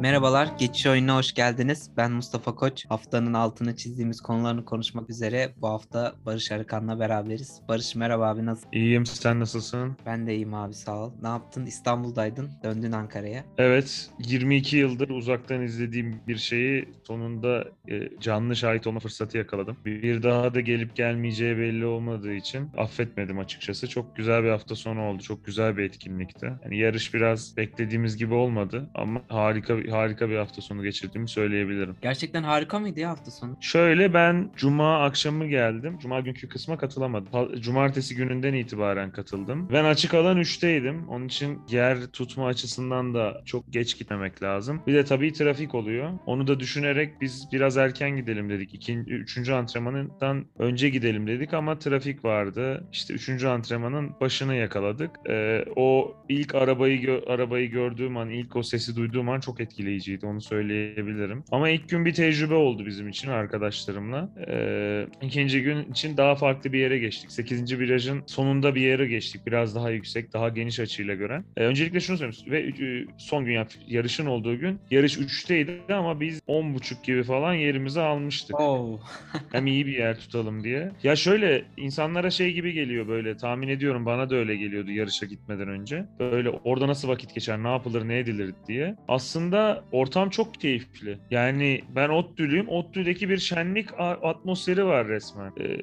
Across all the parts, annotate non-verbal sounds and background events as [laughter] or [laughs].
Merhabalar, Geçiş Oyununa hoş geldiniz. Ben Mustafa Koç. Haftanın altını çizdiğimiz konularını konuşmak üzere bu hafta Barış Arıkan'la beraberiz. Barış merhaba abi nasıl? İyiyim, sen nasılsın? Ben de iyiyim abi sağ ol. Ne yaptın? İstanbul'daydın, döndün Ankara'ya. Evet, 22 yıldır uzaktan izlediğim bir şeyi sonunda e, canlı şahit olma fırsatı yakaladım. Bir daha da gelip gelmeyeceği belli olmadığı için affetmedim açıkçası. Çok güzel bir hafta sonu oldu, çok güzel bir etkinlikti. Yani yarış biraz beklediğimiz gibi olmadı ama harika bir harika bir hafta sonu geçirdiğimi söyleyebilirim. Gerçekten harika mıydı ya hafta sonu? Şöyle ben cuma akşamı geldim. Cuma günkü kısma katılamadım. Cumartesi gününden itibaren katıldım. Ben açık alan 3'teydim. Onun için yer tutma açısından da çok geç gitmemek lazım. Bir de tabii trafik oluyor. Onu da düşünerek biz biraz erken gidelim dedik. İkinci, üçüncü antrenmanından önce gidelim dedik ama trafik vardı. İşte üçüncü antrenmanın başını yakaladık. Ee, o ilk arabayı gö- arabayı gördüğüm an, ilk o sesi duyduğum an çok etkileyiciydi. Onu söyleyebilirim. Ama ilk gün bir tecrübe oldu bizim için arkadaşlarımla. Ee, ikinci gün için daha farklı bir yere geçtik. 8. virajın sonunda bir yere geçtik. Biraz daha yüksek, daha geniş açıyla gören. Ee, öncelikle şunu söyleyeyim. Ve son gün yani yarışın olduğu gün yarış 3'teydi ama biz 10.30 gibi falan yerimizi almıştık. Oo. [laughs] Hem iyi bir yer tutalım diye. Ya şöyle insanlara şey gibi geliyor böyle tahmin ediyorum bana da öyle geliyordu yarışa gitmeden önce. Böyle orada nasıl vakit geçer, ne yapılır, ne edilir diye. Aslında ortam çok keyifli. Yani ben ODTÜ'lüyüm. ODTÜ'deki bir şenlik atmosferi var resmen. Ee,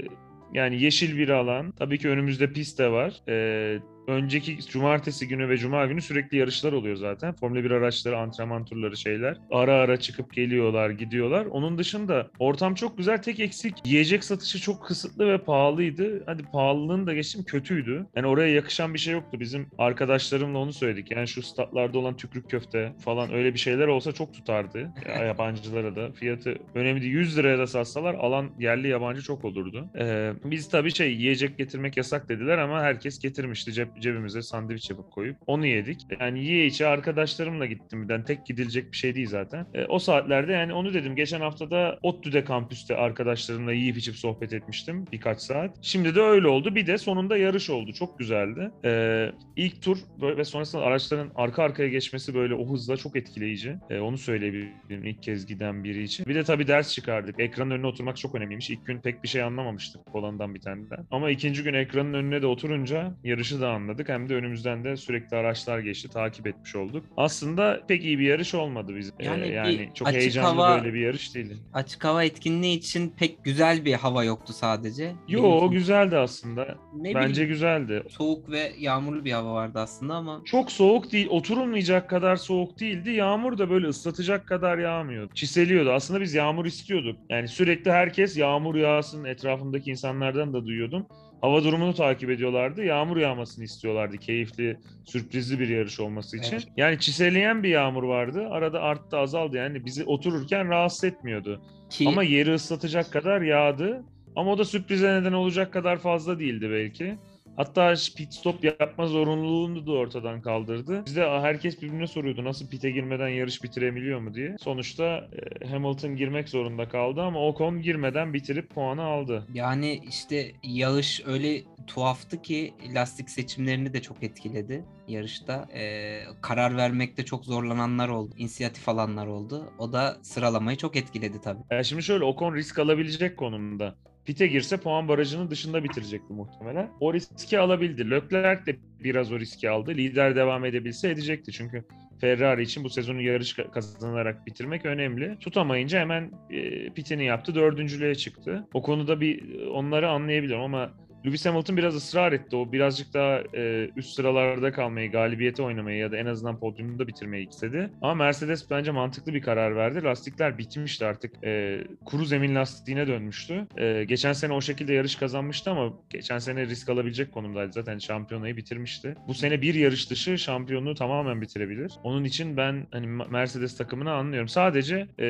yani yeşil bir alan. Tabii ki önümüzde pist de var. Ee, önceki cumartesi günü ve cuma günü sürekli yarışlar oluyor zaten. Formula 1 araçları, antrenman turları şeyler. Ara ara çıkıp geliyorlar, gidiyorlar. Onun dışında ortam çok güzel. Tek eksik yiyecek satışı çok kısıtlı ve pahalıydı. Hadi pahalılığını da geçtim kötüydü. Yani oraya yakışan bir şey yoktu. Bizim arkadaşlarımla onu söyledik. Yani şu statlarda olan tükrük köfte falan öyle bir şeyler olsa çok tutardı. Ya, [laughs] yabancılara da. Fiyatı önemli değil. 100 liraya da satsalar alan yerli yabancı çok olurdu. Ee, biz tabii şey yiyecek getirmek yasak dediler ama herkes getirmişti. Cep, cebimize sandviç yapıp koyup onu yedik. Yani yiye içe arkadaşlarımla gittim birden. Tek gidilecek bir şey değil zaten. Ee, o saatlerde yani onu dedim. Geçen haftada ODTÜ'de kampüste arkadaşlarımla yiyip içip sohbet etmiştim birkaç saat. Şimdi de öyle oldu. Bir de sonunda yarış oldu. Çok güzeldi. Ee, ilk tur ve sonrasında araçların arka arkaya geçmesi böyle o hızla çok etkileyici. Ee, onu söyleyebilirim ilk kez giden biri için. Bir de tabii ders çıkardık. Ekranın önüne oturmak çok önemliymiş. İlk gün pek bir şey anlamamıştık olandan bir taneden. Ama ikinci gün ekranın önüne de oturunca yarışı da anladık. Hem de önümüzden de sürekli araçlar geçti. Takip etmiş olduk. Aslında pek iyi bir yarış olmadı bizim. Ee, Yani Yani, bir çok heyecanlı hava- böyle bir yarış değildi. Açık hava etkinliği için pek güzel bir hava yoktu sadece. Yo Benim o güzeldi aslında. Ne Bence bileyim, güzeldi. soğuk ve yağmurlu bir hava vardı aslında ama Çok soğuk değil, oturulmayacak kadar soğuk değildi. Yağmur da böyle ıslatacak kadar yağmıyordu. Çiseliyordu. Aslında biz yağmur istiyorduk. Yani sürekli herkes yağmur yağsın etrafımdaki insanlardan da duyuyordum. Hava durumunu takip ediyorlardı. Yağmur yağmasını istiyorlardı. Keyifli, sürprizli bir yarış olması için. Evet. Yani çiseleyen bir yağmur vardı. Arada arttı, azaldı. Yani bizi otururken rahatsız etmiyordu. ki Ama yeri ıslatacak kadar yağdı. Ama o da sürprize neden olacak kadar fazla değildi belki. Hatta pit stop yapma zorunluluğunu da ortadan kaldırdı. Bizde herkes birbirine soruyordu nasıl pite girmeden yarış bitirebiliyor mu diye. Sonuçta e, Hamilton girmek zorunda kaldı ama Ocon girmeden bitirip puanı aldı. Yani işte yağış öyle tuhaftı ki lastik seçimlerini de çok etkiledi yarışta. Ee, karar vermekte çok zorlananlar oldu. inisiyatif alanlar oldu. O da sıralamayı çok etkiledi tabii. Yani şimdi şöyle Ocon risk alabilecek konumda. Pite girse puan barajının dışında bitirecekti muhtemelen. O riski alabildi. Leclerc de biraz o riski aldı. Lider devam edebilse edecekti. Çünkü Ferrari için bu sezonu yarış ka- kazanarak bitirmek önemli. Tutamayınca hemen e, pitini yaptı. Dördüncülüğe çıktı. O konuda bir onları anlayabilirim ama Lewis Hamilton biraz ısrar etti. O birazcık daha e, üst sıralarda kalmayı, galibiyete oynamayı ya da en azından podyumda bitirmeyi istedi. Ama Mercedes bence mantıklı bir karar verdi. Lastikler bitmişti artık. E, kuru zemin lastiğine dönmüştü. E, geçen sene o şekilde yarış kazanmıştı ama geçen sene risk alabilecek konumdaydı. Zaten şampiyonayı bitirmişti. Bu sene bir yarış dışı şampiyonluğu tamamen bitirebilir. Onun için ben hani Mercedes takımını anlıyorum. Sadece e,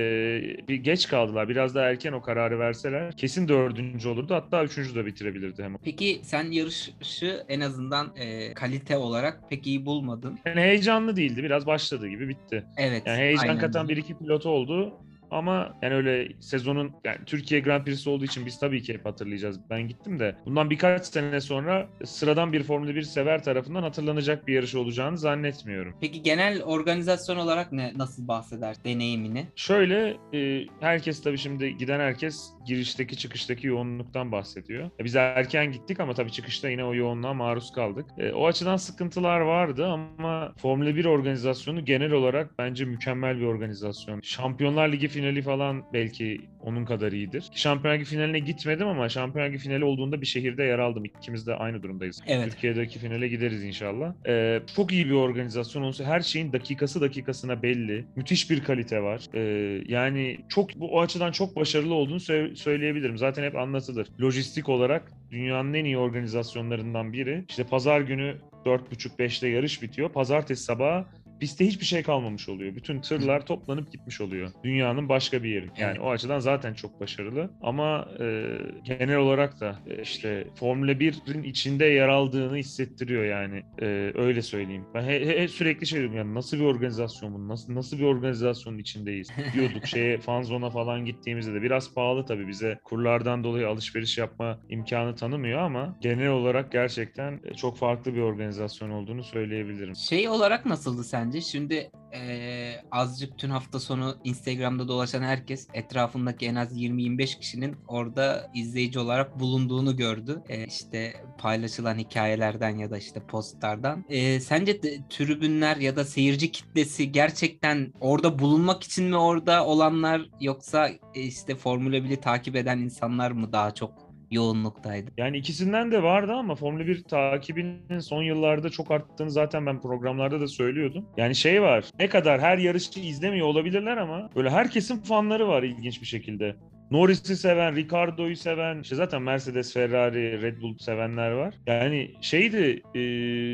bir geç kaldılar. Biraz daha erken o kararı verseler kesin dördüncü olurdu. Hatta üçüncü de bitirebilirdi hemen. Peki sen yarışı en azından e, kalite olarak pek iyi bulmadın. Yani heyecanlı değildi. Biraz başladığı gibi bitti. Evet. Yani heyecan katan bir iki pilot oldu. Ama yani öyle sezonun yani Türkiye Grand Prix'si olduğu için biz tabii ki hep hatırlayacağız. Ben gittim de bundan birkaç sene sonra sıradan bir Formula 1 sever tarafından hatırlanacak bir yarış olacağını zannetmiyorum. Peki genel organizasyon olarak ne nasıl bahseder deneyimini? Şöyle e, herkes tabii şimdi giden herkes girişteki çıkıştaki yoğunluktan bahsediyor. E, biz erken gittik ama tabii çıkışta yine o yoğunluğa maruz kaldık. E, o açıdan sıkıntılar vardı ama Formula 1 organizasyonu genel olarak bence mükemmel bir organizasyon. Şampiyonlar Ligi finali falan belki onun kadar iyidir. Şampiyonlar Ligi finaline gitmedim ama Şampiyonlar Ligi finali olduğunda bir şehirde yer aldım. İkimiz de aynı durumdayız. Evet. Türkiye'deki finale gideriz inşallah. Ee, çok iyi bir organizasyon olsa her şeyin dakikası dakikasına belli. Müthiş bir kalite var. Ee, yani çok bu o açıdan çok başarılı olduğunu sö- söyleyebilirim. Zaten hep anlatılır. Lojistik olarak dünyanın en iyi organizasyonlarından biri. İşte pazar günü 4.30-5'te yarış bitiyor. Pazartesi sabahı pistte hiçbir şey kalmamış oluyor. Bütün tırlar toplanıp gitmiş oluyor. Dünyanın başka bir yeri. Yani o açıdan zaten çok başarılı. Ama e, genel olarak da e, işte Formula 1'in içinde yer aldığını hissettiriyor yani. E, öyle söyleyeyim. Ben he- he- sürekli şey diyorum yani nasıl bir organizasyon bu? Nasıl nasıl bir organizasyonun içindeyiz? Diyorduk şeye [laughs] fanzona falan gittiğimizde de biraz pahalı tabii bize kurlardan dolayı alışveriş yapma imkanı tanımıyor ama genel olarak gerçekten e, çok farklı bir organizasyon olduğunu söyleyebilirim. Şey olarak nasıldı sence? Şimdi eee, azıcık tüm hafta sonu Instagram'da dolaşan herkes etrafındaki en az 20-25 kişinin orada izleyici olarak bulunduğunu gördü. Eee, işte paylaşılan hikayelerden ya da işte postlardan. Eee, sence de, tribünler ya da seyirci kitlesi gerçekten orada bulunmak için mi orada olanlar yoksa e, işte Formula 1'i takip eden insanlar mı daha çok yoğunluktaydı? Yani ikisinden de vardı ama Formula 1 takibinin son yıllarda çok arttığını zaten ben programlarda da söylüyordum. Yani şey var, ne kadar her yarışı izlemiyor olabilirler ama böyle herkesin fanları var ilginç bir şekilde. Norris'i seven, Ricardo'yu seven, işte zaten Mercedes, Ferrari, Red Bull sevenler var. Yani şeydi, e,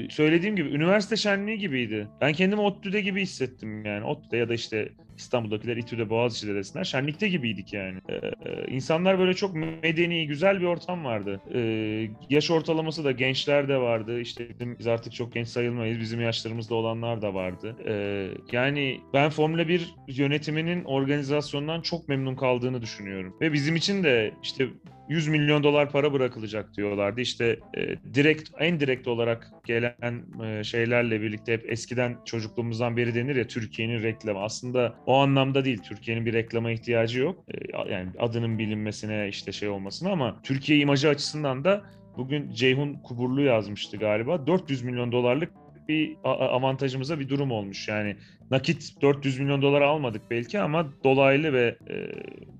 söylediğim gibi üniversite şenliği gibiydi. Ben kendimi ODTÜ'de gibi hissettim yani. ODTÜ'de ya da işte İstanbul'dakiler İTÜ'de, Boğaziçi'de desinler. Şenlikte gibiydik yani. Ee, e, insanlar böyle çok medeni, güzel bir ortam vardı. Ee, yaş ortalaması da gençler de vardı. İşte biz artık çok genç sayılmayız. Bizim yaşlarımızda olanlar da vardı. Ee, yani ben Formula 1 yönetiminin organizasyondan çok memnun kaldığını düşünüyorum. Ve bizim için de işte 100 milyon dolar para bırakılacak diyorlardı. İşte e, direkt en direkt olarak gelen e, şeylerle birlikte hep eskiden çocukluğumuzdan beri denir ya Türkiye'nin reklamı. Aslında o anlamda değil. Türkiye'nin bir reklama ihtiyacı yok. E, yani adının bilinmesine işte şey olmasına ama Türkiye imajı açısından da bugün Ceyhun Kuburlu yazmıştı galiba. 400 milyon dolarlık bir avantajımıza bir durum olmuş. Yani nakit 400 milyon dolar almadık belki ama dolaylı ve e,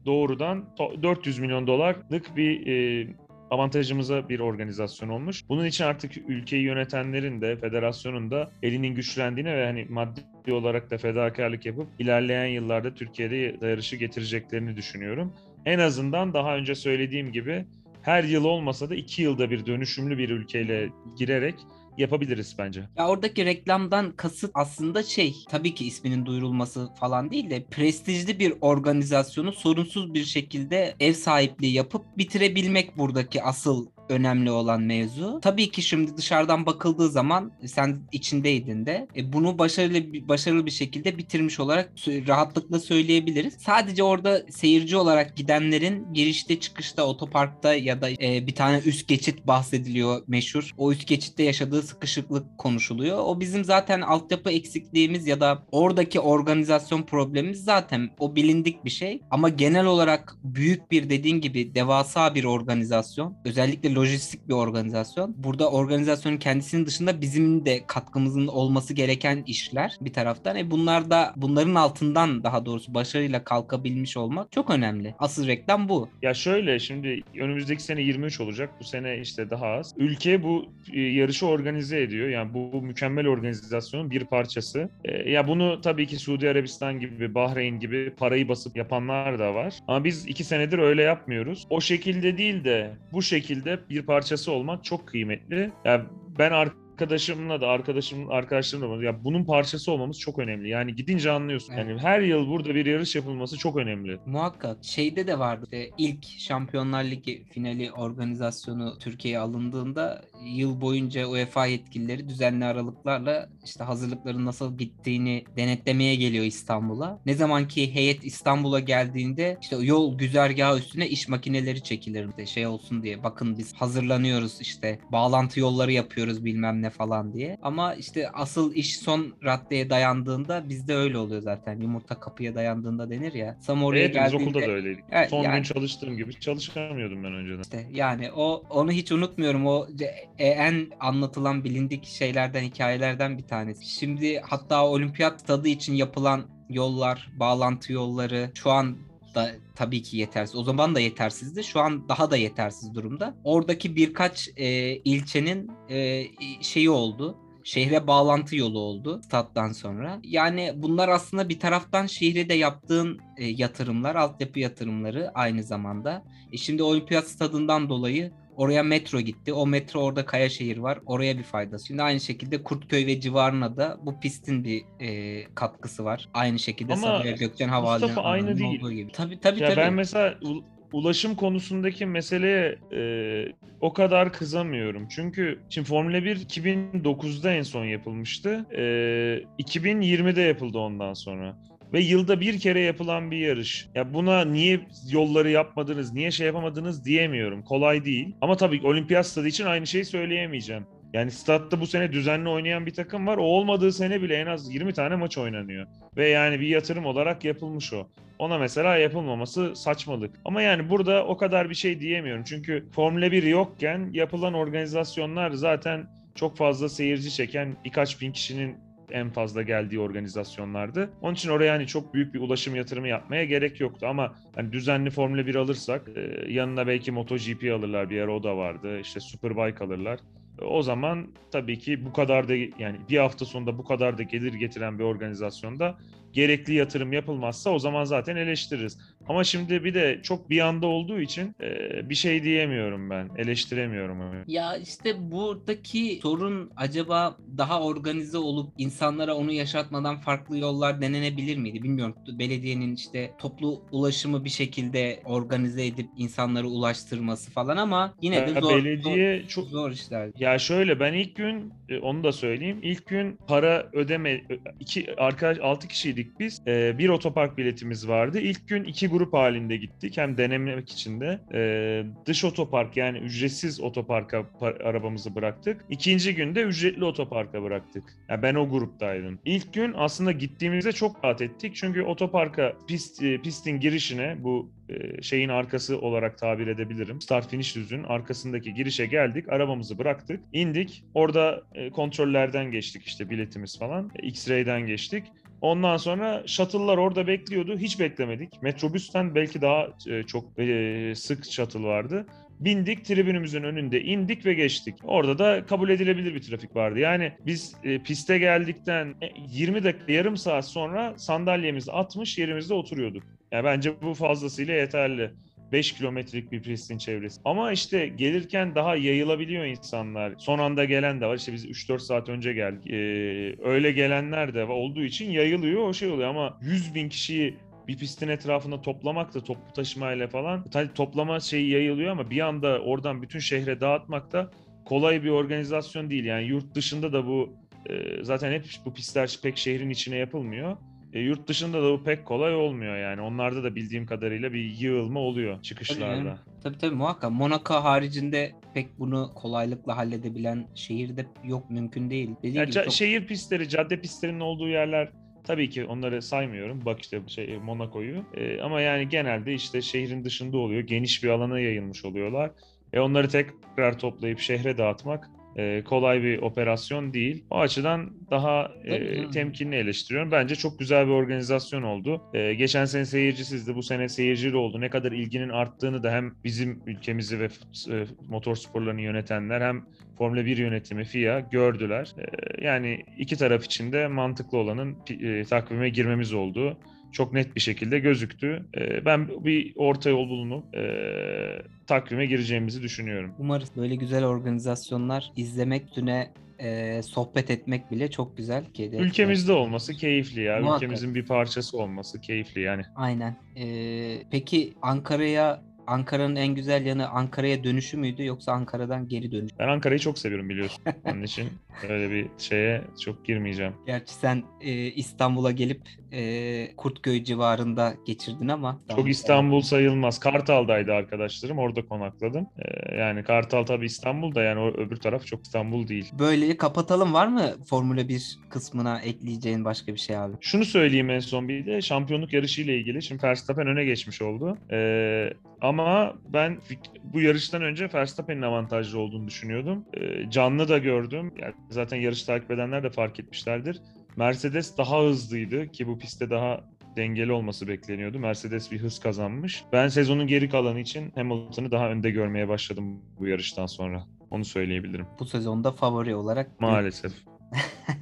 doğrudan to- 400 milyon dolarlık bir e, avantajımıza bir organizasyon olmuş. Bunun için artık ülkeyi yönetenlerin de federasyonun da elinin güçlendiğine ve hani maddi olarak da fedakarlık yapıp ilerleyen yıllarda Türkiye'de yarışı getireceklerini düşünüyorum. En azından daha önce söylediğim gibi her yıl olmasa da iki yılda bir dönüşümlü bir ülkeyle girerek yapabiliriz bence. Ya oradaki reklamdan kasıt aslında şey tabii ki isminin duyurulması falan değil de prestijli bir organizasyonu sorunsuz bir şekilde ev sahipliği yapıp bitirebilmek buradaki asıl önemli olan mevzu. Tabii ki şimdi dışarıdan bakıldığı zaman sen içindeydin de e, bunu başarılı başarılı bir şekilde bitirmiş olarak rahatlıkla söyleyebiliriz. Sadece orada seyirci olarak gidenlerin girişte çıkışta otoparkta ya da e, bir tane üst geçit bahsediliyor meşhur. O üst geçitte yaşadığı sıkışıklık konuşuluyor. O bizim zaten altyapı eksikliğimiz ya da oradaki organizasyon problemimiz zaten o bilindik bir şey. Ama genel olarak büyük bir dediğin gibi devasa bir organizasyon. Özellikle lojistik bir organizasyon. Burada organizasyonun kendisinin dışında bizim de katkımızın olması gereken işler bir taraftan. E bunlar da bunların altından daha doğrusu başarıyla kalkabilmiş olmak çok önemli. Asıl reklam bu. Ya şöyle şimdi önümüzdeki sene 23 olacak. Bu sene işte daha az. Ülke bu e, yarışı organize ediyor. Yani bu, mükemmel organizasyonun bir parçası. E, ya bunu tabii ki Suudi Arabistan gibi, Bahreyn gibi parayı basıp yapanlar da var. Ama biz iki senedir öyle yapmıyoruz. O şekilde değil de bu şekilde bir parçası olmak çok kıymetli. Ya ben arkadaşımla da arkadaşım arkadaşlarımla da ya bunun parçası olmamız çok önemli. Yani gidince anlıyorsun. Evet. Yani her yıl burada bir yarış yapılması çok önemli. Muhakkak. Şeyde de vardı. İşte ilk Şampiyonlar Ligi finali organizasyonu Türkiye'ye alındığında yıl boyunca UEFA yetkilileri düzenli aralıklarla işte hazırlıkların nasıl gittiğini denetlemeye geliyor İstanbul'a. Ne zaman ki heyet İstanbul'a geldiğinde işte yol güzergahı üstüne iş makineleri çekilir de şey olsun diye. Bakın biz hazırlanıyoruz işte bağlantı yolları yapıyoruz bilmem ne falan diye. Ama işte asıl iş son raddeye dayandığında bizde öyle oluyor zaten. Yumurta kapıya dayandığında denir ya. Sam oraya Evet, biz geldiğinde okulda da öyleydik. Evet, Son yani- gün çalıştığım gibi çalışamıyordum ben önceden. işte yani o onu hiç unutmuyorum. O e, en anlatılan bilindik şeylerden, hikayelerden bir tanesi. Şimdi hatta olimpiyat stadı için yapılan yollar, bağlantı yolları şu an da tabii ki yetersiz. O zaman da yetersizdi. Şu an daha da yetersiz durumda. Oradaki birkaç e, ilçenin e, şeyi oldu. Şehre bağlantı yolu oldu stat'tan sonra. Yani bunlar aslında bir taraftan şehre de yaptığın e, yatırımlar, altyapı yatırımları aynı zamanda. E şimdi olimpiyat stadından dolayı oraya metro gitti. O metro orada Kayaşehir var. Oraya bir faydası. Şimdi aynı şekilde Kurtköy ve civarına da bu pistin bir e, katkısı var. Aynı şekilde Ama Sabiha Gökçen Havalimanı'nın Mustafa aynı değil. olduğu gibi. Tabii tabii Ya tabii. ben mesela ulaşım konusundaki meseleye e, o kadar kızamıyorum. Çünkü şimdi Formula 1 2009'da en son yapılmıştı. E, 2020'de yapıldı ondan sonra. Ve yılda bir kere yapılan bir yarış. Ya buna niye yolları yapmadınız, niye şey yapamadınız diyemiyorum. Kolay değil. Ama tabii olimpiyat stadı için aynı şeyi söyleyemeyeceğim. Yani statta bu sene düzenli oynayan bir takım var. O olmadığı sene bile en az 20 tane maç oynanıyor. Ve yani bir yatırım olarak yapılmış o. Ona mesela yapılmaması saçmalık. Ama yani burada o kadar bir şey diyemiyorum. Çünkü Formula 1 yokken yapılan organizasyonlar zaten çok fazla seyirci çeken birkaç bin kişinin en fazla geldiği organizasyonlardı. Onun için oraya hani çok büyük bir ulaşım yatırımı yapmaya gerek yoktu ama hani düzenli Formula 1 alırsak e, yanına belki MotoGP alırlar bir ara o da vardı. İşte Superbike alırlar. O zaman tabii ki bu kadar da yani bir hafta sonunda bu kadar da gelir getiren bir organizasyonda gerekli yatırım yapılmazsa o zaman zaten eleştiririz. Ama şimdi bir de çok bir anda olduğu için e, bir şey diyemiyorum ben. Eleştiremiyorum. öyle. Ya işte buradaki sorun acaba daha organize olup insanlara onu yaşatmadan farklı yollar denenebilir miydi? Bilmiyorum. Belediyenin işte toplu ulaşımı bir şekilde organize edip insanları ulaştırması falan ama yine de Ya zor, belediye zor, çok zor işler. Ya şöyle ben ilk gün e, onu da söyleyeyim. İlk gün para ödeme ö- iki arkadaş 6 kişiydik biz. E, bir otopark biletimiz vardı. İlk gün iki grup halinde gittik. Hem denemek için de e, dış otopark yani ücretsiz otoparka pa- arabamızı bıraktık. İkinci günde ücretli otoparka bıraktık. Ya ben o gruptaydım. İlk gün aslında gittiğimizde çok rahat ettik. Çünkü otoparka pist e, pistin girişine bu e, şeyin arkası olarak tabir edebilirim. Start finish düzün arkasındaki girişe geldik. Arabamızı bıraktık. indik. Orada e, kontrollerden geçtik işte biletimiz falan. X-ray'den geçtik. Ondan sonra shuttle'lar orada bekliyordu. Hiç beklemedik. Metrobüsten belki daha e, çok e, sık shuttle vardı. Bindik, tribünümüzün önünde indik ve geçtik. Orada da kabul edilebilir bir trafik vardı. Yani biz e, piste geldikten e, 20 dakika, yarım saat sonra sandalyemizi atmış yerimizde oturuyorduk. Yani bence bu fazlasıyla yeterli. 5 kilometrelik bir pistin çevresi. Ama işte gelirken daha yayılabiliyor insanlar. Son anda gelen de var. İşte biz 3-4 saat önce geldik. Ee, öyle gelenler de var. olduğu için yayılıyor o şey oluyor ama 100 bin kişiyi bir pistin etrafında toplamak da toplu taşımayla falan tabii toplama şeyi yayılıyor ama bir anda oradan bütün şehre dağıtmak da kolay bir organizasyon değil. Yani yurt dışında da bu e, zaten hep bu pistler pek şehrin içine yapılmıyor. E, yurt dışında da bu pek kolay olmuyor yani. Onlarda da bildiğim kadarıyla bir yığılma oluyor Tabii, çıkışlarda. canım. tabii tabii muhakkak. Monaco haricinde pek bunu kolaylıkla halledebilen şehirde yok mümkün değil. Dediğim Ya gibi çok- Şehir pistleri, cadde pistlerinin olduğu yerler tabii ki onları saymıyorum. Bak işte şey Monaco'yu. E, ama yani genelde işte şehrin dışında oluyor. Geniş bir alana yayılmış oluyorlar. E onları tekrar toplayıp şehre dağıtmak e, kolay bir operasyon değil. O açıdan daha e, temkinli eleştiriyorum. Bence çok güzel bir organizasyon oldu. E, geçen sene seyircisizdi, bu sene seyircili oldu. Ne kadar ilginin arttığını da hem bizim ülkemizi ve e, motor sporlarını yönetenler hem Formula 1 yönetimi FIA gördüler. E, yani iki taraf için de mantıklı olanın e, takvime girmemiz oldu. Çok net bir şekilde gözüktü. E, ben bir orta yol bulunup e, takvime gireceğimizi düşünüyorum. Umarız böyle güzel organizasyonlar izlemek üstüne e, sohbet etmek bile çok güzel. Ki de- Ülkemizde olması keyifli ya. Muhakkak. Ülkemizin bir parçası olması keyifli yani. Aynen. E, peki Ankara'ya Ankara'nın en güzel yanı Ankara'ya dönüşü müydü yoksa Ankara'dan geri dönüş? Ben Ankara'yı çok seviyorum biliyorsun. Onun için [laughs] öyle bir şeye çok girmeyeceğim. Gerçi sen e, İstanbul'a gelip e, Kurtköy civarında geçirdin ama Çok İstanbul sayılmaz. Kartal'daydı arkadaşlarım. Orada konakladım. Ee, yani Kartal tabii İstanbul'da yani o öbür taraf çok İstanbul değil. Böyle kapatalım var mı Formula 1 kısmına ekleyeceğin başka bir şey abi? Şunu söyleyeyim en son bir de şampiyonluk yarışı ile ilgili. Şimdi Verstappen öne geçmiş oldu. Ee, ama ben bu yarıştan önce Verstappen'in avantajlı olduğunu düşünüyordum. Ee, canlı da gördüm. Yani zaten yarış takip edenler de fark etmişlerdir. Mercedes daha hızlıydı ki bu pistte daha dengeli olması bekleniyordu. Mercedes bir hız kazanmış. Ben sezonun geri kalanı için Hamilton'ı daha önde görmeye başladım bu yarıştan sonra. Onu söyleyebilirim. Bu sezonda favori olarak. Maalesef. [laughs]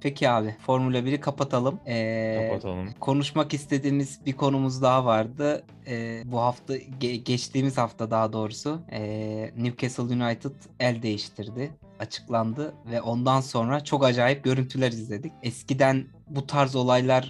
Peki abi Formula 1'i kapatalım. Ee, Kapatalım. konuşmak istediğimiz bir konumuz daha vardı. Ee, bu hafta ge- geçtiğimiz hafta daha doğrusu ee, Newcastle United el değiştirdi. Açıklandı ve ondan sonra çok acayip görüntüler izledik. Eskiden bu tarz olaylar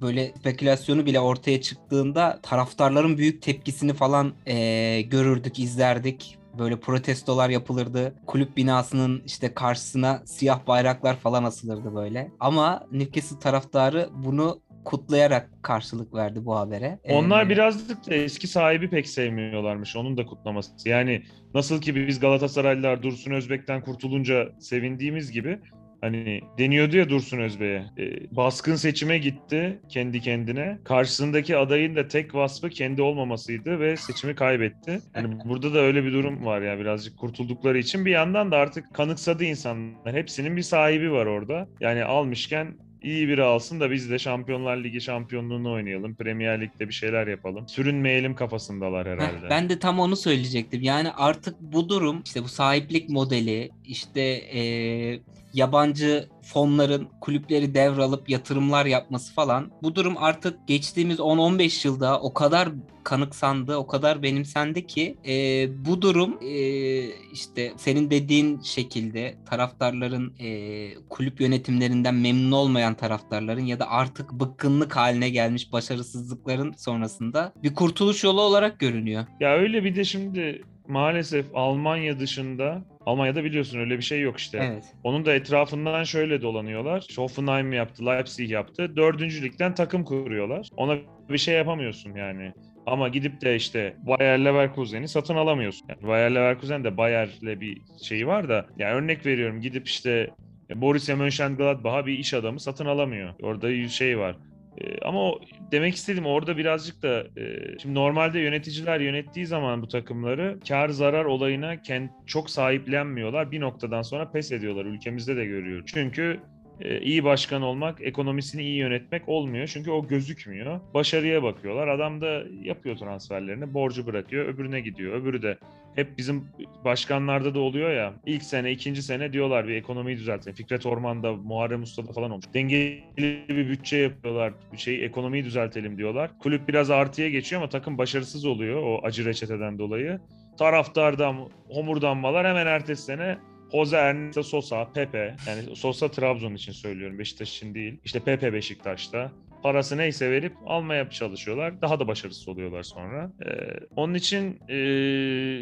böyle spekülasyonu bile ortaya çıktığında taraftarların büyük tepkisini falan ee, görürdük, izlerdik böyle protestolar yapılırdı. Kulüp binasının işte karşısına siyah bayraklar falan asılırdı böyle. Ama Newcastle taraftarı bunu kutlayarak karşılık verdi bu habere. Onlar Ee, birazcık da eski sahibi pek sevmiyorlarmış. Onun da kutlaması. Yani nasıl ki biz Galatasaraylılar Dursun Özbek'ten kurtulunca sevindiğimiz gibi hani deniyordu ya Dursun Özbek'e. e, baskın seçime gitti kendi kendine. Karşısındaki adayın da tek vasfı kendi olmamasıydı ve seçimi kaybetti. Yani burada da öyle bir durum var ya birazcık kurtuldukları için. Bir yandan da artık kanıksadı insanlar. Hepsinin bir sahibi var orada. Yani almışken iyi biri alsın da biz de Şampiyonlar Ligi şampiyonluğunu oynayalım. Premier Lig'de bir şeyler yapalım. Sürünmeyelim kafasındalar Heh, herhalde. Ben de tam onu söyleyecektim. Yani artık bu durum işte bu sahiplik modeli işte eee, yabancı fonların kulüpleri devralıp yatırımlar yapması falan bu durum artık geçtiğimiz 10-15 yılda o kadar kanıksandı, o kadar benimsendi ki eee, bu durum eee, işte senin dediğin şekilde taraftarların eee, kulüp yönetimlerinden memnun olmayan taraftarların ya da artık bıkkınlık haline gelmiş başarısızlıkların sonrasında bir kurtuluş yolu olarak görünüyor. Ya öyle bir de şimdi maalesef Almanya dışında Almanya'da biliyorsun öyle bir şey yok işte. Evet. Onun da etrafından şöyle dolanıyorlar. Hoffenheim yaptı, Leipzig yaptı. Dördüncü ligden takım kuruyorlar. Ona bir şey yapamıyorsun yani. Ama gidip de işte Bayer Leverkusen'i satın alamıyorsun. Yani Bayer Leverkusen de Bayer'le bir şeyi var da yani örnek veriyorum gidip işte Borussia Mönchengladbach'a bir iş adamı satın alamıyor. Orada bir şey var. Ee, ama o, demek istedim orada birazcık da e, şimdi normalde yöneticiler yönettiği zaman bu takımları kar zarar olayına kend, çok sahiplenmiyorlar. Bir noktadan sonra pes ediyorlar. Ülkemizde de görüyoruz. Çünkü e, iyi başkan olmak, ekonomisini iyi yönetmek olmuyor. Çünkü o gözükmüyor. Başarıya bakıyorlar. Adam da yapıyor transferlerini, borcu bırakıyor, öbürüne gidiyor. Öbürü de hep bizim başkanlarda da oluyor ya. İlk sene, ikinci sene diyorlar bir ekonomiyi düzeltelim. Fikret Orman'da, Muharrem Usta'da falan olmuş. Dengeli bir bütçe yapıyorlar. Bir şey ekonomiyi düzeltelim diyorlar. Kulüp biraz artıya geçiyor ama takım başarısız oluyor o acı reçeteden dolayı. Taraftardan homurdanmalar hemen ertesi sene Jose Ernesto Sosa, Pepe. Yani Sosa Trabzon için söylüyorum. Beşiktaş için değil. İşte Pepe Beşiktaş'ta. Parası neyse verip almaya çalışıyorlar. Daha da başarısız oluyorlar sonra. Ee, onun için e,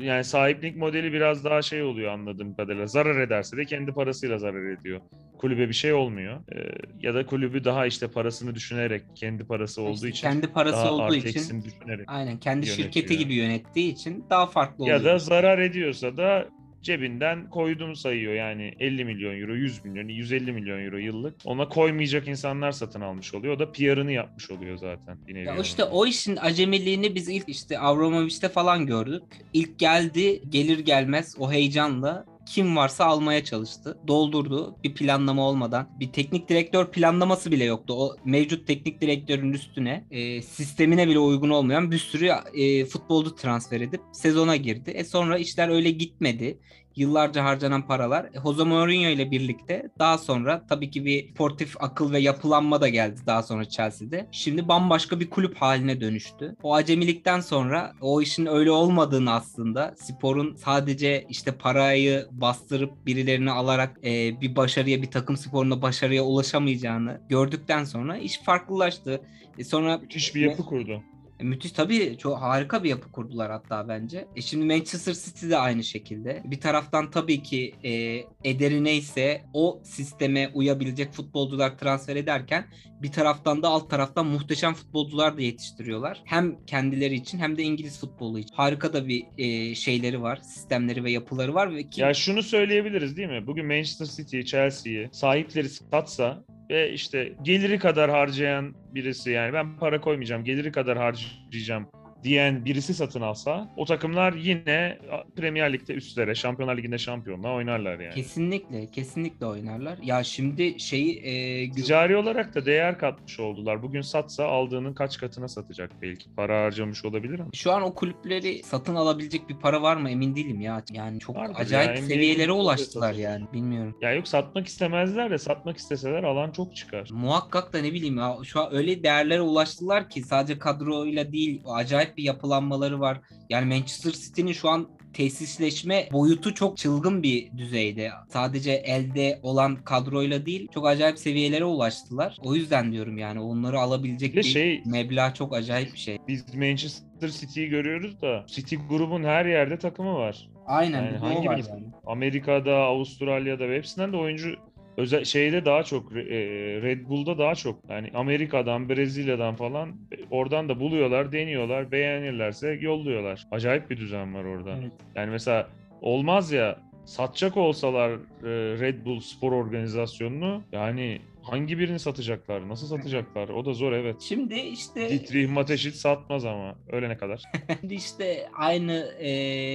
yani sahiplik modeli biraz daha şey oluyor anladığım kadarıyla. Zarar ederse de kendi parasıyla zarar ediyor. Kulübe bir şey olmuyor. Ee, ya da kulübü daha işte parasını düşünerek kendi parası olduğu İşte için kendi parası daha olduğu için düşünerek. aynen kendi yönetiyor. şirketi gibi yönettiği için daha farklı oluyor. Ya da zarar ediyorsa da cebinden koyduğunu sayıyor. Yani 50 milyon euro, 100 milyon, 150 milyon euro yıllık. Ona koymayacak insanlar satın almış oluyor. O da PR'ını yapmış oluyor zaten. Bir Ya işte o işin acemiliğini biz ilk işte Avramovich'te falan gördük. İlk geldi gelir gelmez o heyecanla kim varsa almaya çalıştı. Doldurdu bir planlama olmadan. Bir teknik direktör planlaması bile yoktu. O mevcut teknik direktörün üstüne e, sistemine bile uygun olmayan bir sürü e, futbolcu transfer edip sezona girdi. E sonra işler öyle gitmedi. Yıllarca harcanan paralar. E, Jose Mourinho ile birlikte daha sonra tabii ki bir sportif akıl ve yapılanma da geldi daha sonra Chelsea'de. Şimdi bambaşka bir kulüp haline dönüştü. O acemilikten sonra o işin öyle olmadığını aslında sporun sadece işte parayı bastırıp birilerini alarak e, bir başarıya bir takım sporunda başarıya ulaşamayacağını gördükten sonra iş farklılaştı. E, sonra Müthiş bir yapı kurdu. Müthiş tabii çok harika bir yapı kurdular hatta bence. E şimdi Manchester City de aynı şekilde. Bir taraftan tabii ki e, ederi neyse o sisteme uyabilecek futbolcular transfer ederken bir taraftan da alt taraftan muhteşem futbolcular da yetiştiriyorlar. Hem kendileri için hem de İngiliz futbolu için. Harika da bir e, şeyleri var, sistemleri ve yapıları var ve ki Ya şunu söyleyebiliriz değil mi? Bugün Manchester City, Chelsea'yi sahipleri satsa ve işte geliri kadar harcayan birisi yani. Ben para koymayacağım, geliri kadar harcayacağım diyen birisi satın alsa o takımlar yine Premier Lig'de üstlere, Şampiyonlar Ligi'nde şampiyonla oynarlar yani. kesinlikle kesinlikle oynarlar. Ya şimdi şeyi e, Ticari olarak da değer katmış oldular. Bugün satsa aldığının kaç katına satacak belki. Para harcamış olabilir ama. Şu an o kulüpleri satın alabilecek bir para var mı emin değilim ya. Yani çok Vardır acayip ya, seviyelere ulaştılar yani. Bilmiyorum. Ya yok satmak istemezler de satmak isteseler alan çok çıkar. Muhakkak da ne bileyim ya şu an öyle değerlere ulaştılar ki sadece kadroyla değil acayip bir yapılanmaları var. Yani Manchester City'nin şu an tesisleşme boyutu çok çılgın bir düzeyde. Sadece elde olan kadroyla değil çok acayip seviyelere ulaştılar. O yüzden diyorum yani onları alabilecek Bir bir şey- meblağ çok acayip bir şey. Biz Manchester City'yi görüyoruz da City grubun her yerde takımı var. Aynen Yani hangi var yani. Amerika'da, Avustralya'da ve hepsinden de oyuncu özel şeyde daha çok e, Red Bull'da daha çok. Yani Amerika'dan, Brezilya'dan falan e, oradan da buluyorlar, deniyorlar, beğenirlerse yolluyorlar. Acayip bir düzen var orada. Evet. Yani mesela olmaz ya satacak olsalar e, Red Bull spor organizasyonunu yani hangi birini satacaklar? Nasıl satacaklar? O da zor evet. Şimdi işte Dietrich Mateschitz satmaz ama ölene kadar. [laughs] Şimdi işte aynı e,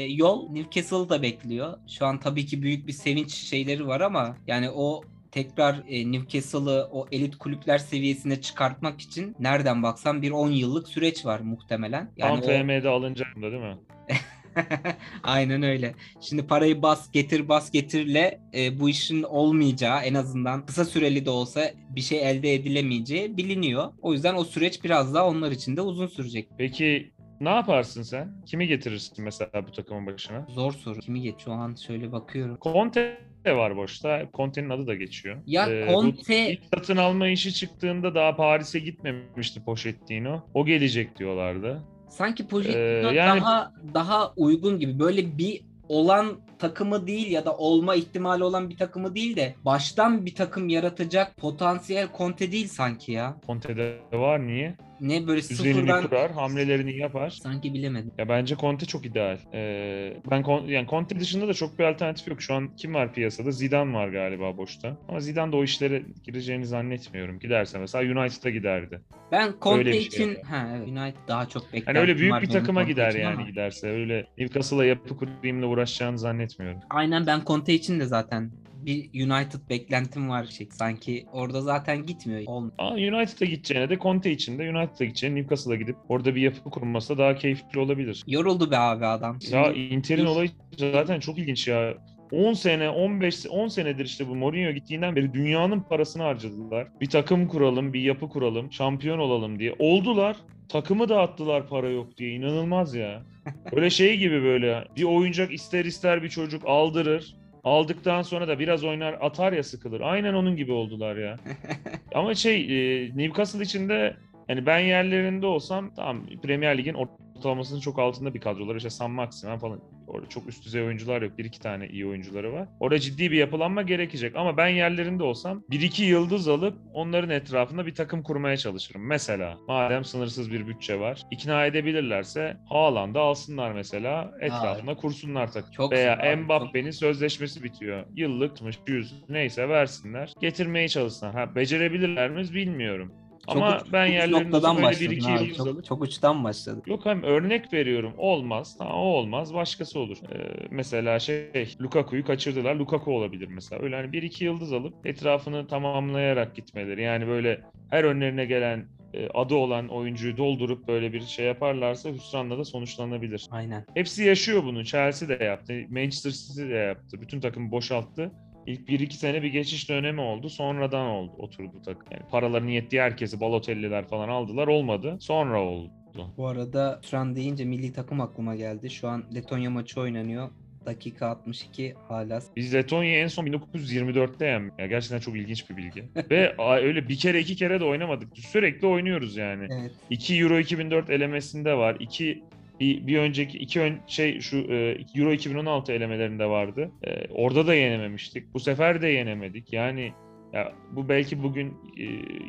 yol Newcastle'ı da bekliyor. Şu an tabii ki büyük bir sevinç şeyleri var ama yani o tekrar e, Newcastle'ı o elit kulüpler seviyesine çıkartmak için nereden baksan bir 10 yıllık süreç var muhtemelen. Yani Tam FM'de alınacak da değil mi? [laughs] [laughs] Aynen öyle. Şimdi parayı bas getir bas getirle e, bu işin olmayacağı en azından kısa süreli de olsa bir şey elde edilemeyeceği biliniyor. O yüzden o süreç biraz daha onlar için de uzun sürecek. Peki ne yaparsın sen? Kimi getirirsin mesela bu takımın başına? Zor soru. Kimi geç şu an şöyle bakıyorum. Conte var boşta. Conte'nin adı da geçiyor. Ya Ee, Conte ilk satın alma işi çıktığında daha Paris'e gitmemişti Pochettino. O gelecek diyorlardı. Sanki Pochettino Ee, yani- daha daha uygun gibi. Böyle bir olan takımı değil ya da olma ihtimali olan bir takımı değil de baştan bir takım yaratacak potansiyel Conte değil sanki ya. Conte'de var niye? Ne böyle Düzenini sıfırdan kurar, hamlelerini yapar. sanki bilemedim. Ya bence Conte çok ideal. Ee, ben Con- yani Conte dışında da çok bir alternatif yok. Şu an kim var piyasada? Zidane var galiba boşta. Ama Zidane de o işlere gireceğini zannetmiyorum. Giderse mesela United'a giderdi. Ben Conte şey için yani. ha evet United daha çok beklentim Hani öyle büyük bir takıma Conte gider yani ama giderse. Öyle Newcastle'a yapı kurayımla uğraşacağını zannetmiyorum. Aynen ben Conte için de zaten bir United beklentim var şey. Sanki orada zaten gitmiyor. Olmuyor. Ama United'a gideceğine de Conte için de United'a gideceğine Newcastle'a gidip orada bir yapı kurması da daha keyifli olabilir. Yoruldu be abi adam. Ya Inter'in olayı zaten çok ilginç ya. 10 sene, 15, 10 senedir işte bu Mourinho gittiğinden beri dünyanın parasını harcadılar. Bir takım kuralım, bir yapı kuralım, şampiyon olalım diye. Oldular. Takımı dağıttılar para yok diye. İnanılmaz ya. [laughs] Böyle şey gibi böyle. Bir oyuncak ister ister bir çocuk aldırır. Aldıktan sonra da biraz oynar atar ya sıkılır. Aynen onun gibi oldular ya. [laughs] Ama şey e, Newcastle içinde yani ben yerlerinde olsam tamam Premier Lig'in ortalamasının çok altında bir kadrolar. İşte Sam Maximen falan. Orada çok üst düzey oyuncular yok. Bir iki tane iyi oyuncuları var. Orada ciddi bir yapılanma gerekecek. Ama ben yerlerinde olsam bir iki yıldız alıp onların etrafında bir takım kurmaya çalışırım. Mesela madem sınırsız bir bütçe var. ikna edebilirlerse Haaland'ı alsınlar mesela. Etrafında kursunlar takım. Çok Veya Mbappe'nin sözleşmesi bitiyor. Yıllık 100 neyse versinler. Getirmeye çalışsınlar. Ha becerebilirler mi bilmiyorum. Ama uç- ben olsam böyle bir başladın iki abi. yıldız Çok, alıp çok uçtan başladı. Yok hem örnek veriyorum. Olmaz. Tamam o olmaz. Başkası olur. Ee, mesela şey Lukaku'yu kaçırdılar. Lukaku olabilir mesela. Öyle hani bir iki yıldız alıp etrafını tamamlayarak gitmeleri. Yani böyle her önlerine gelen e, adı olan oyuncuyu doldurup böyle bir şey yaparlarsa hüsranla da sonuçlanabilir. Aynen. Hepsi yaşıyor bunu. Chelsea de yaptı. Manchester City de yaptı. Bütün takımı boşalttı. İlk 1-2 sene bir geçiş dönemi oldu. Sonradan oldu oturdu takım. Yani paralarını yettiği herkesi Balotelli'ler falan aldılar. Olmadı. Sonra oldu. Bu arada Turan deyince milli takım aklıma geldi. Şu an Letonya maçı oynanıyor. Dakika 62 hala. Biz Letonya'yı en son 1924'te yendik. Ya gerçekten çok ilginç bir bilgi. Ve öyle bir kere iki kere de oynamadık. Sürekli oynuyoruz yani. Evet. 2 Euro 2004 elemesinde var. 2 bir, bir önceki iki ön, şey şu e, Euro 2016 elemelerinde vardı. E, orada da yenememiştik. Bu sefer de yenemedik. Yani ya bu belki bugün e,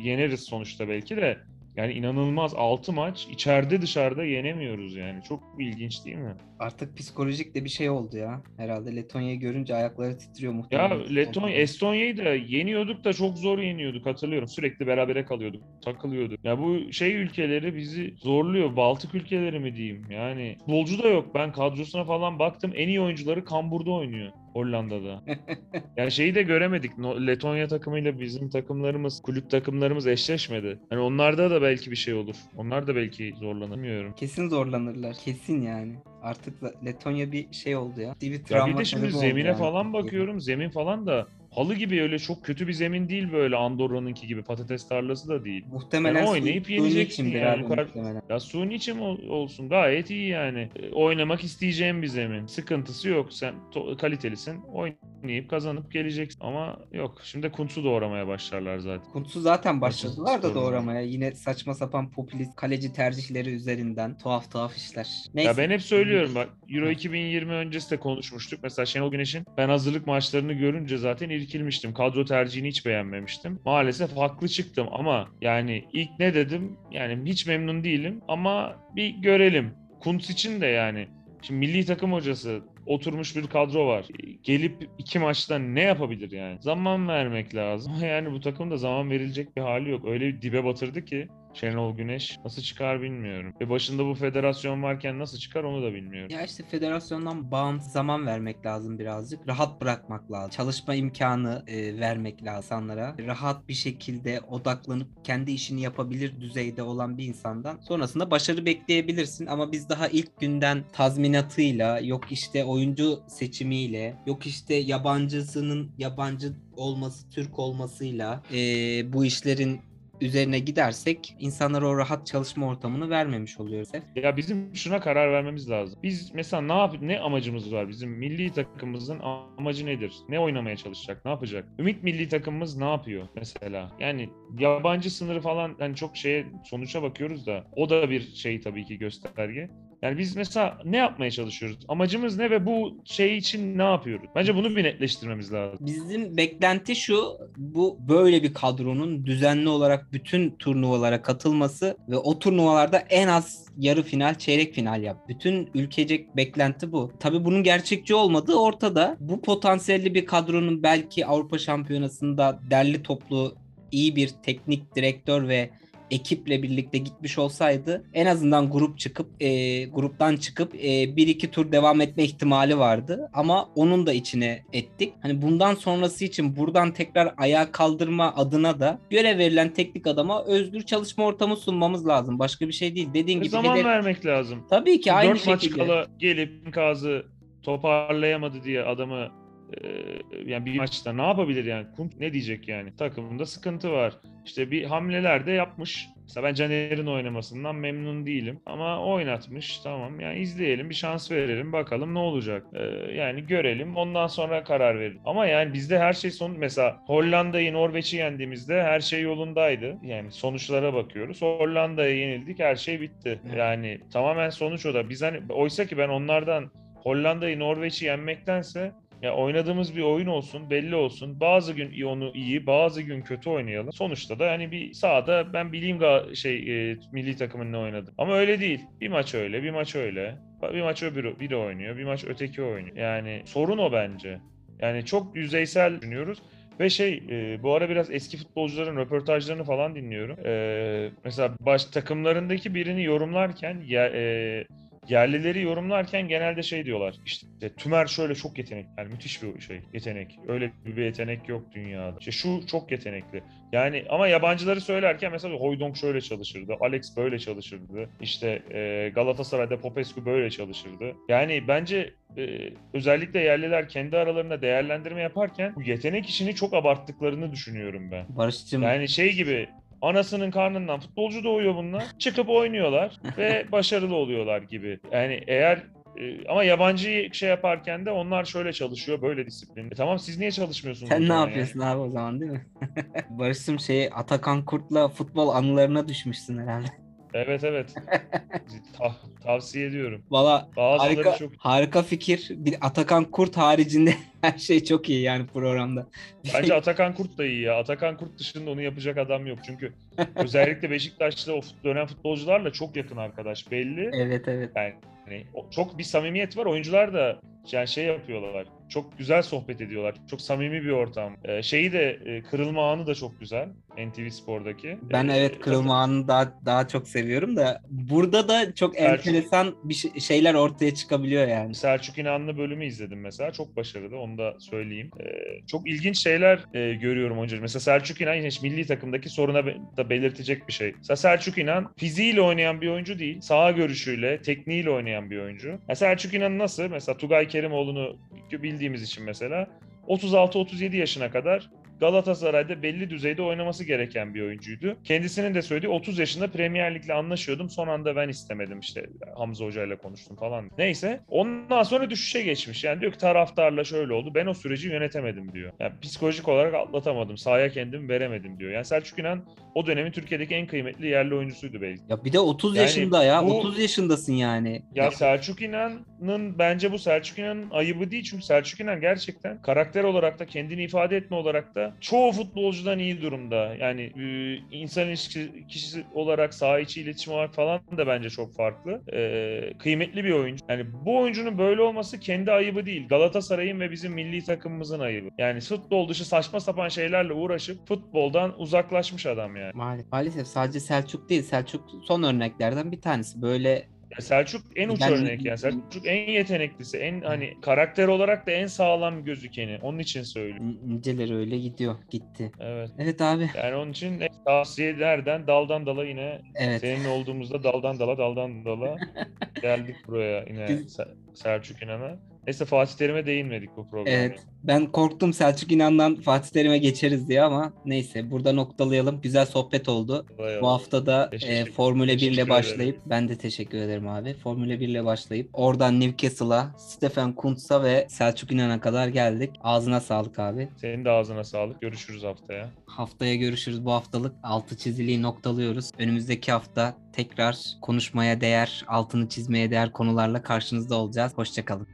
yeneriz sonuçta belki de yani inanılmaz 6 maç içeride dışarıda yenemiyoruz yani. Çok ilginç değil mi? Artık psikolojik de bir şey oldu ya. Herhalde Letonya'yı görünce ayakları titriyor Ya muhtemelen. Letonya, Estonya'yı da yeniyorduk da çok zor yeniyorduk hatırlıyorum. Sürekli berabere kalıyorduk, takılıyorduk. Ya bu şey ülkeleri bizi zorluyor. Baltık ülkeleri mi diyeyim? Yani futbolcu da yok. Ben kadrosuna falan baktım. En iyi oyuncuları Kambur'da oynuyor. Hollanda'da. [laughs] yani şeyi de göremedik. No- Letonya takımıyla bizim takımlarımız, kulüp takımlarımız eşleşmedi. Hani onlarda da belki bir şey olur. Onlar da belki zorlanamıyorum. Kesin zorlanırlar. Kesin yani. Artık Letonya bir şey oldu ya. Bir Ya travma bir de şimdi zemine yani falan bakıyorum. Zemin falan da halı gibi öyle çok kötü bir zemin değil böyle Andorra'nınki gibi patates tarlası da değil. Muhtemelen Yani su- oynayıp suyun yeneceksin yani. abi muhtemelen. Ya suyun için ol- olsun gayet iyi yani. E, oynamak isteyeceğim bir zemin. Sıkıntısı yok. Sen to- kalitelisin. Oynayıp kazanıp geleceksin. Ama yok. Şimdi Kuntz'u doğramaya başlarlar zaten. Kuntsu zaten başladılar da doğramaya. Yine saçma sapan popülist kaleci tercihleri üzerinden tuhaf tuhaf işler. Neyse. Ya ben hep söylüyorum bak Euro 2020 öncesi de konuşmuştuk. Mesela Şenol Güneş'in ben hazırlık maçlarını görünce zaten irkilmiştim. Kadro tercihini hiç beğenmemiştim. Maalesef haklı çıktım ama yani ilk ne dedim? Yani hiç memnun değilim ama bir görelim. Kuntz için de yani. Şimdi milli takım hocası oturmuş bir kadro var. Gelip iki maçta ne yapabilir yani? Zaman vermek lazım. [laughs] Yani bu takımda zaman verilecek bir hali yok. Öyle bir dibe batırdı ki Şenol Güneş nasıl çıkar bilmiyorum. Ve başında bu federasyon varken nasıl çıkar onu da bilmiyorum. Ya işte federasyondan bağımsız zaman vermek lazım birazcık. Rahat bırakmak lazım. Çalışma imkanı e, vermek lazım insanlara. Rahat bir şekilde odaklanıp kendi işini yapabilir düzeyde olan bir insandan sonrasında başarı bekleyebilirsin. Ama biz daha ilk günden tazminatıyla, yok işte oyuncu seçimiyle, yok işte yabancısının yabancı olması, Türk olmasıyla e, bu işlerin üzerine gidersek insanlara o rahat çalışma ortamını vermemiş oluyoruz. Ya bizim şuna karar vermemiz lazım. Biz mesela ne yap ne amacımız var? Bizim milli takımımızın amacı nedir? Ne oynamaya çalışacak? Ne yapacak? Ümit milli takımımız ne yapıyor mesela? Yani yabancı sınırı falan hani çok şeye sonuça bakıyoruz da o da bir şey tabii ki gösterge. Yani biz mesela ne yapmaya çalışıyoruz? Amacımız ne ve bu şey için ne yapıyoruz? Bence bunu bir netleştirmemiz lazım. Bizim beklenti şu, bu böyle bir kadronun düzenli olarak bütün turnuvalara katılması ve o turnuvalarda en az yarı final, çeyrek final yap. Bütün ülkecek beklenti bu. Tabii bunun gerçekçi olmadığı ortada. Bu potansiyelli bir kadronun belki Avrupa Şampiyonası'nda derli toplu iyi bir teknik direktör ve ekiple birlikte gitmiş olsaydı en azından grup çıkıp e, gruptan çıkıp e, bir iki tur devam etme ihtimali vardı ama onun da içine ettik. Hani bundan sonrası için buradan tekrar ayağa kaldırma adına da görev verilen teknik adama özgür çalışma ortamı sunmamız lazım. Başka bir şey değil. Dediğin Ve gibi zaman hedef- vermek lazım. tabii ki aynı Dört maç şekilde. kala gelip Kazı toparlayamadı diye adamı e, yani bir maçta ne yapabilir yani? Kunt ne diyecek yani? Takımında sıkıntı var. İşte bir hamleler de yapmış. Mesela ben Caner'in oynamasından memnun değilim. Ama oynatmış. Tamam yani izleyelim bir şans verelim bakalım ne olacak. E, yani görelim ondan sonra karar verelim. Ama yani bizde her şey son mesela Hollanda'yı Norveç'i yendiğimizde her şey yolundaydı. Yani sonuçlara bakıyoruz. Hollanda'ya yenildik her şey bitti. Yani tamamen sonuç o da. Biz hani oysa ki ben onlardan Hollanda'yı Norveç'i yenmektense ya oynadığımız bir oyun olsun, belli olsun. Bazı gün iyi- onu iyi, bazı gün kötü oynayalım. Sonuçta da yani bir sahada ben bileyim şey e, milli takımın ne oynadı. Ama öyle değil. Bir maç öyle, bir maç öyle. Bir maç öbürü biri oynuyor, bir maç öteki oynuyor. Yani sorun o bence. Yani çok yüzeysel düşünüyoruz. Ve şey e, bu ara biraz eski futbolcuların röportajlarını falan dinliyorum. E, mesela baş takımlarındaki birini yorumlarken ya, e, yerlileri yorumlarken genelde şey diyorlar. İşte Tümer şöyle çok yetenek. Yani müthiş bir şey yetenek. Öyle bir yetenek yok dünyada. İşte şu çok yetenekli. Yani ama yabancıları söylerken mesela Hoydonk şöyle çalışırdı. Alex böyle çalışırdı. İşte e, Galatasaray'da Popescu böyle çalışırdı. Yani bence e, özellikle yerliler kendi aralarında değerlendirme yaparken bu yetenek işini çok abarttıklarını düşünüyorum ben. Barış'cığım Yani şey gibi anasının karnından futbolcu doğuyor bunlar. Çıkıp oynuyorlar [laughs] ve başarılı oluyorlar gibi. Yani eğer e, ama yabancı şey yaparken de onlar şöyle çalışıyor, böyle disiplin. E tamam siz niye çalışmıyorsunuz? sen ne yapıyorsun abi o zaman değil mi? [laughs] Barış'cığım şey Atakan Kurt'la futbol anılarına düşmüşsün herhalde. Evet evet. [laughs] Ta- tavsiye ediyorum. Valla harika, çok harika fikir. Bir Atakan Kurt haricinde [laughs] her şey çok iyi yani programda. Bence [laughs] Atakan Kurt da iyi ya. Atakan Kurt dışında onu yapacak adam yok. Çünkü özellikle Beşiktaş'ta o dönem futbolcularla çok yakın arkadaş belli. evet evet. Yani o- çok bir samimiyet var. Oyuncular da yani şey yapıyorlar. Çok güzel sohbet ediyorlar. Çok samimi bir ortam. Ee, şeyi de e, kırılma anı da çok güzel. NTV Spor'daki. Ben Ee, evet kırılma anını daha daha çok seviyorum da burada da çok Selçuk- enteresan bir şey- şeyler ortaya çıkabiliyor yani. Selçuk İnanlı bölümü izledim mesela. Çok başarılı. Onu da söyleyeyim. Ee, çok ilginç şeyler e, görüyorum oyuncu. Mesela Selçuk İnan yine milli takımdaki soruna be- da belirtecek bir şey. Mesela Selçuk İnan fiziğiyle oynayan bir oyuncu değil. Saha görüşüyle, tekniğiyle oynayan bir oyuncu. Ya Selçuk İnan nasıl? Mesela Tugay Kerimoğlu'nu bildiğimiz için mesela 36-37 yaşına kadar Galatasaray'da belli düzeyde oynaması gereken bir oyuncuydu. Kendisinin de söylediği 30 yaşında Premier Lig'le anlaşıyordum. Son anda ben istemedim işte Hamza Hoca ile konuştum falan. Neyse. Ondan sonra düşüşe geçmiş. Yani diyor ki taraftarla şöyle oldu. Ben o süreci yönetemedim diyor. Yani psikolojik olarak atlatamadım. Sahaya kendimi veremedim diyor. Yani Selçuk İnan o dönemin Türkiye'deki en kıymetli yerli oyuncusuydu belki. Ya bir de 30 Yani yaşında ya. bu- 30 yaşındasın yani. Ya Selçuk İnan'ın bence bu Selçuk İnan'ın ayıbı değil. Çünkü Selçuk İnan gerçekten karakter olarak da kendini ifade etme olarak da çoğu futbolcudan iyi durumda. Yani e, insan ilişkisi kişisi olarak saha içi iletişim olarak falan da bence çok farklı. E, kıymetli bir oyuncu. Yani bu oyuncunun böyle olması kendi ayıbı değil. Galatasaray'ın ve bizim milli takımımızın ayıbı. Yani futbol dışı saçma sapan şeylerle uğraşıp futboldan uzaklaşmış adam yani. Maalesef sadece Selçuk değil. Selçuk son örneklerden bir tanesi. Böyle Ya Selçuk en uç Yani- örnek yani. Selçuk en yeteneklisi, en hani karakter olarak da en sağlam gözükeni. Onun için söylüyorum. niceleri öyle gidiyor. Gitti. Evet. Evet abi. Yani onun için tavsiyelerden daldan dala yine Evet. senin olduğumuzda daldan dala daldan dala [laughs] geldik buraya yine Selçuk İnan'a. Neyse Fatih Terim'e değinmedik bu programda. Evet. Ben korktum Selçuk İnan'dan Fatih Terim'e geçeriz diye ama neyse burada noktalayalım. Güzel sohbet oldu. Eyvallah. Bu hafta da e, Formula 1 teşekkür ile ederim. başlayıp ben de teşekkür ederim abi. Formula 1 ile başlayıp oradan Newcastle'a, Stefan Kuntz'a ve Selçuk İnan'a kadar geldik. Ağzına sağlık abi. Senin de ağzına sağlık. Görüşürüz haftaya. Haftaya görüşürüz. Bu haftalık altı çiziliği noktalıyoruz. Önümüzdeki hafta tekrar konuşmaya değer, altını çizmeye değer konularla karşınızda olacağız. Hoşçakalın.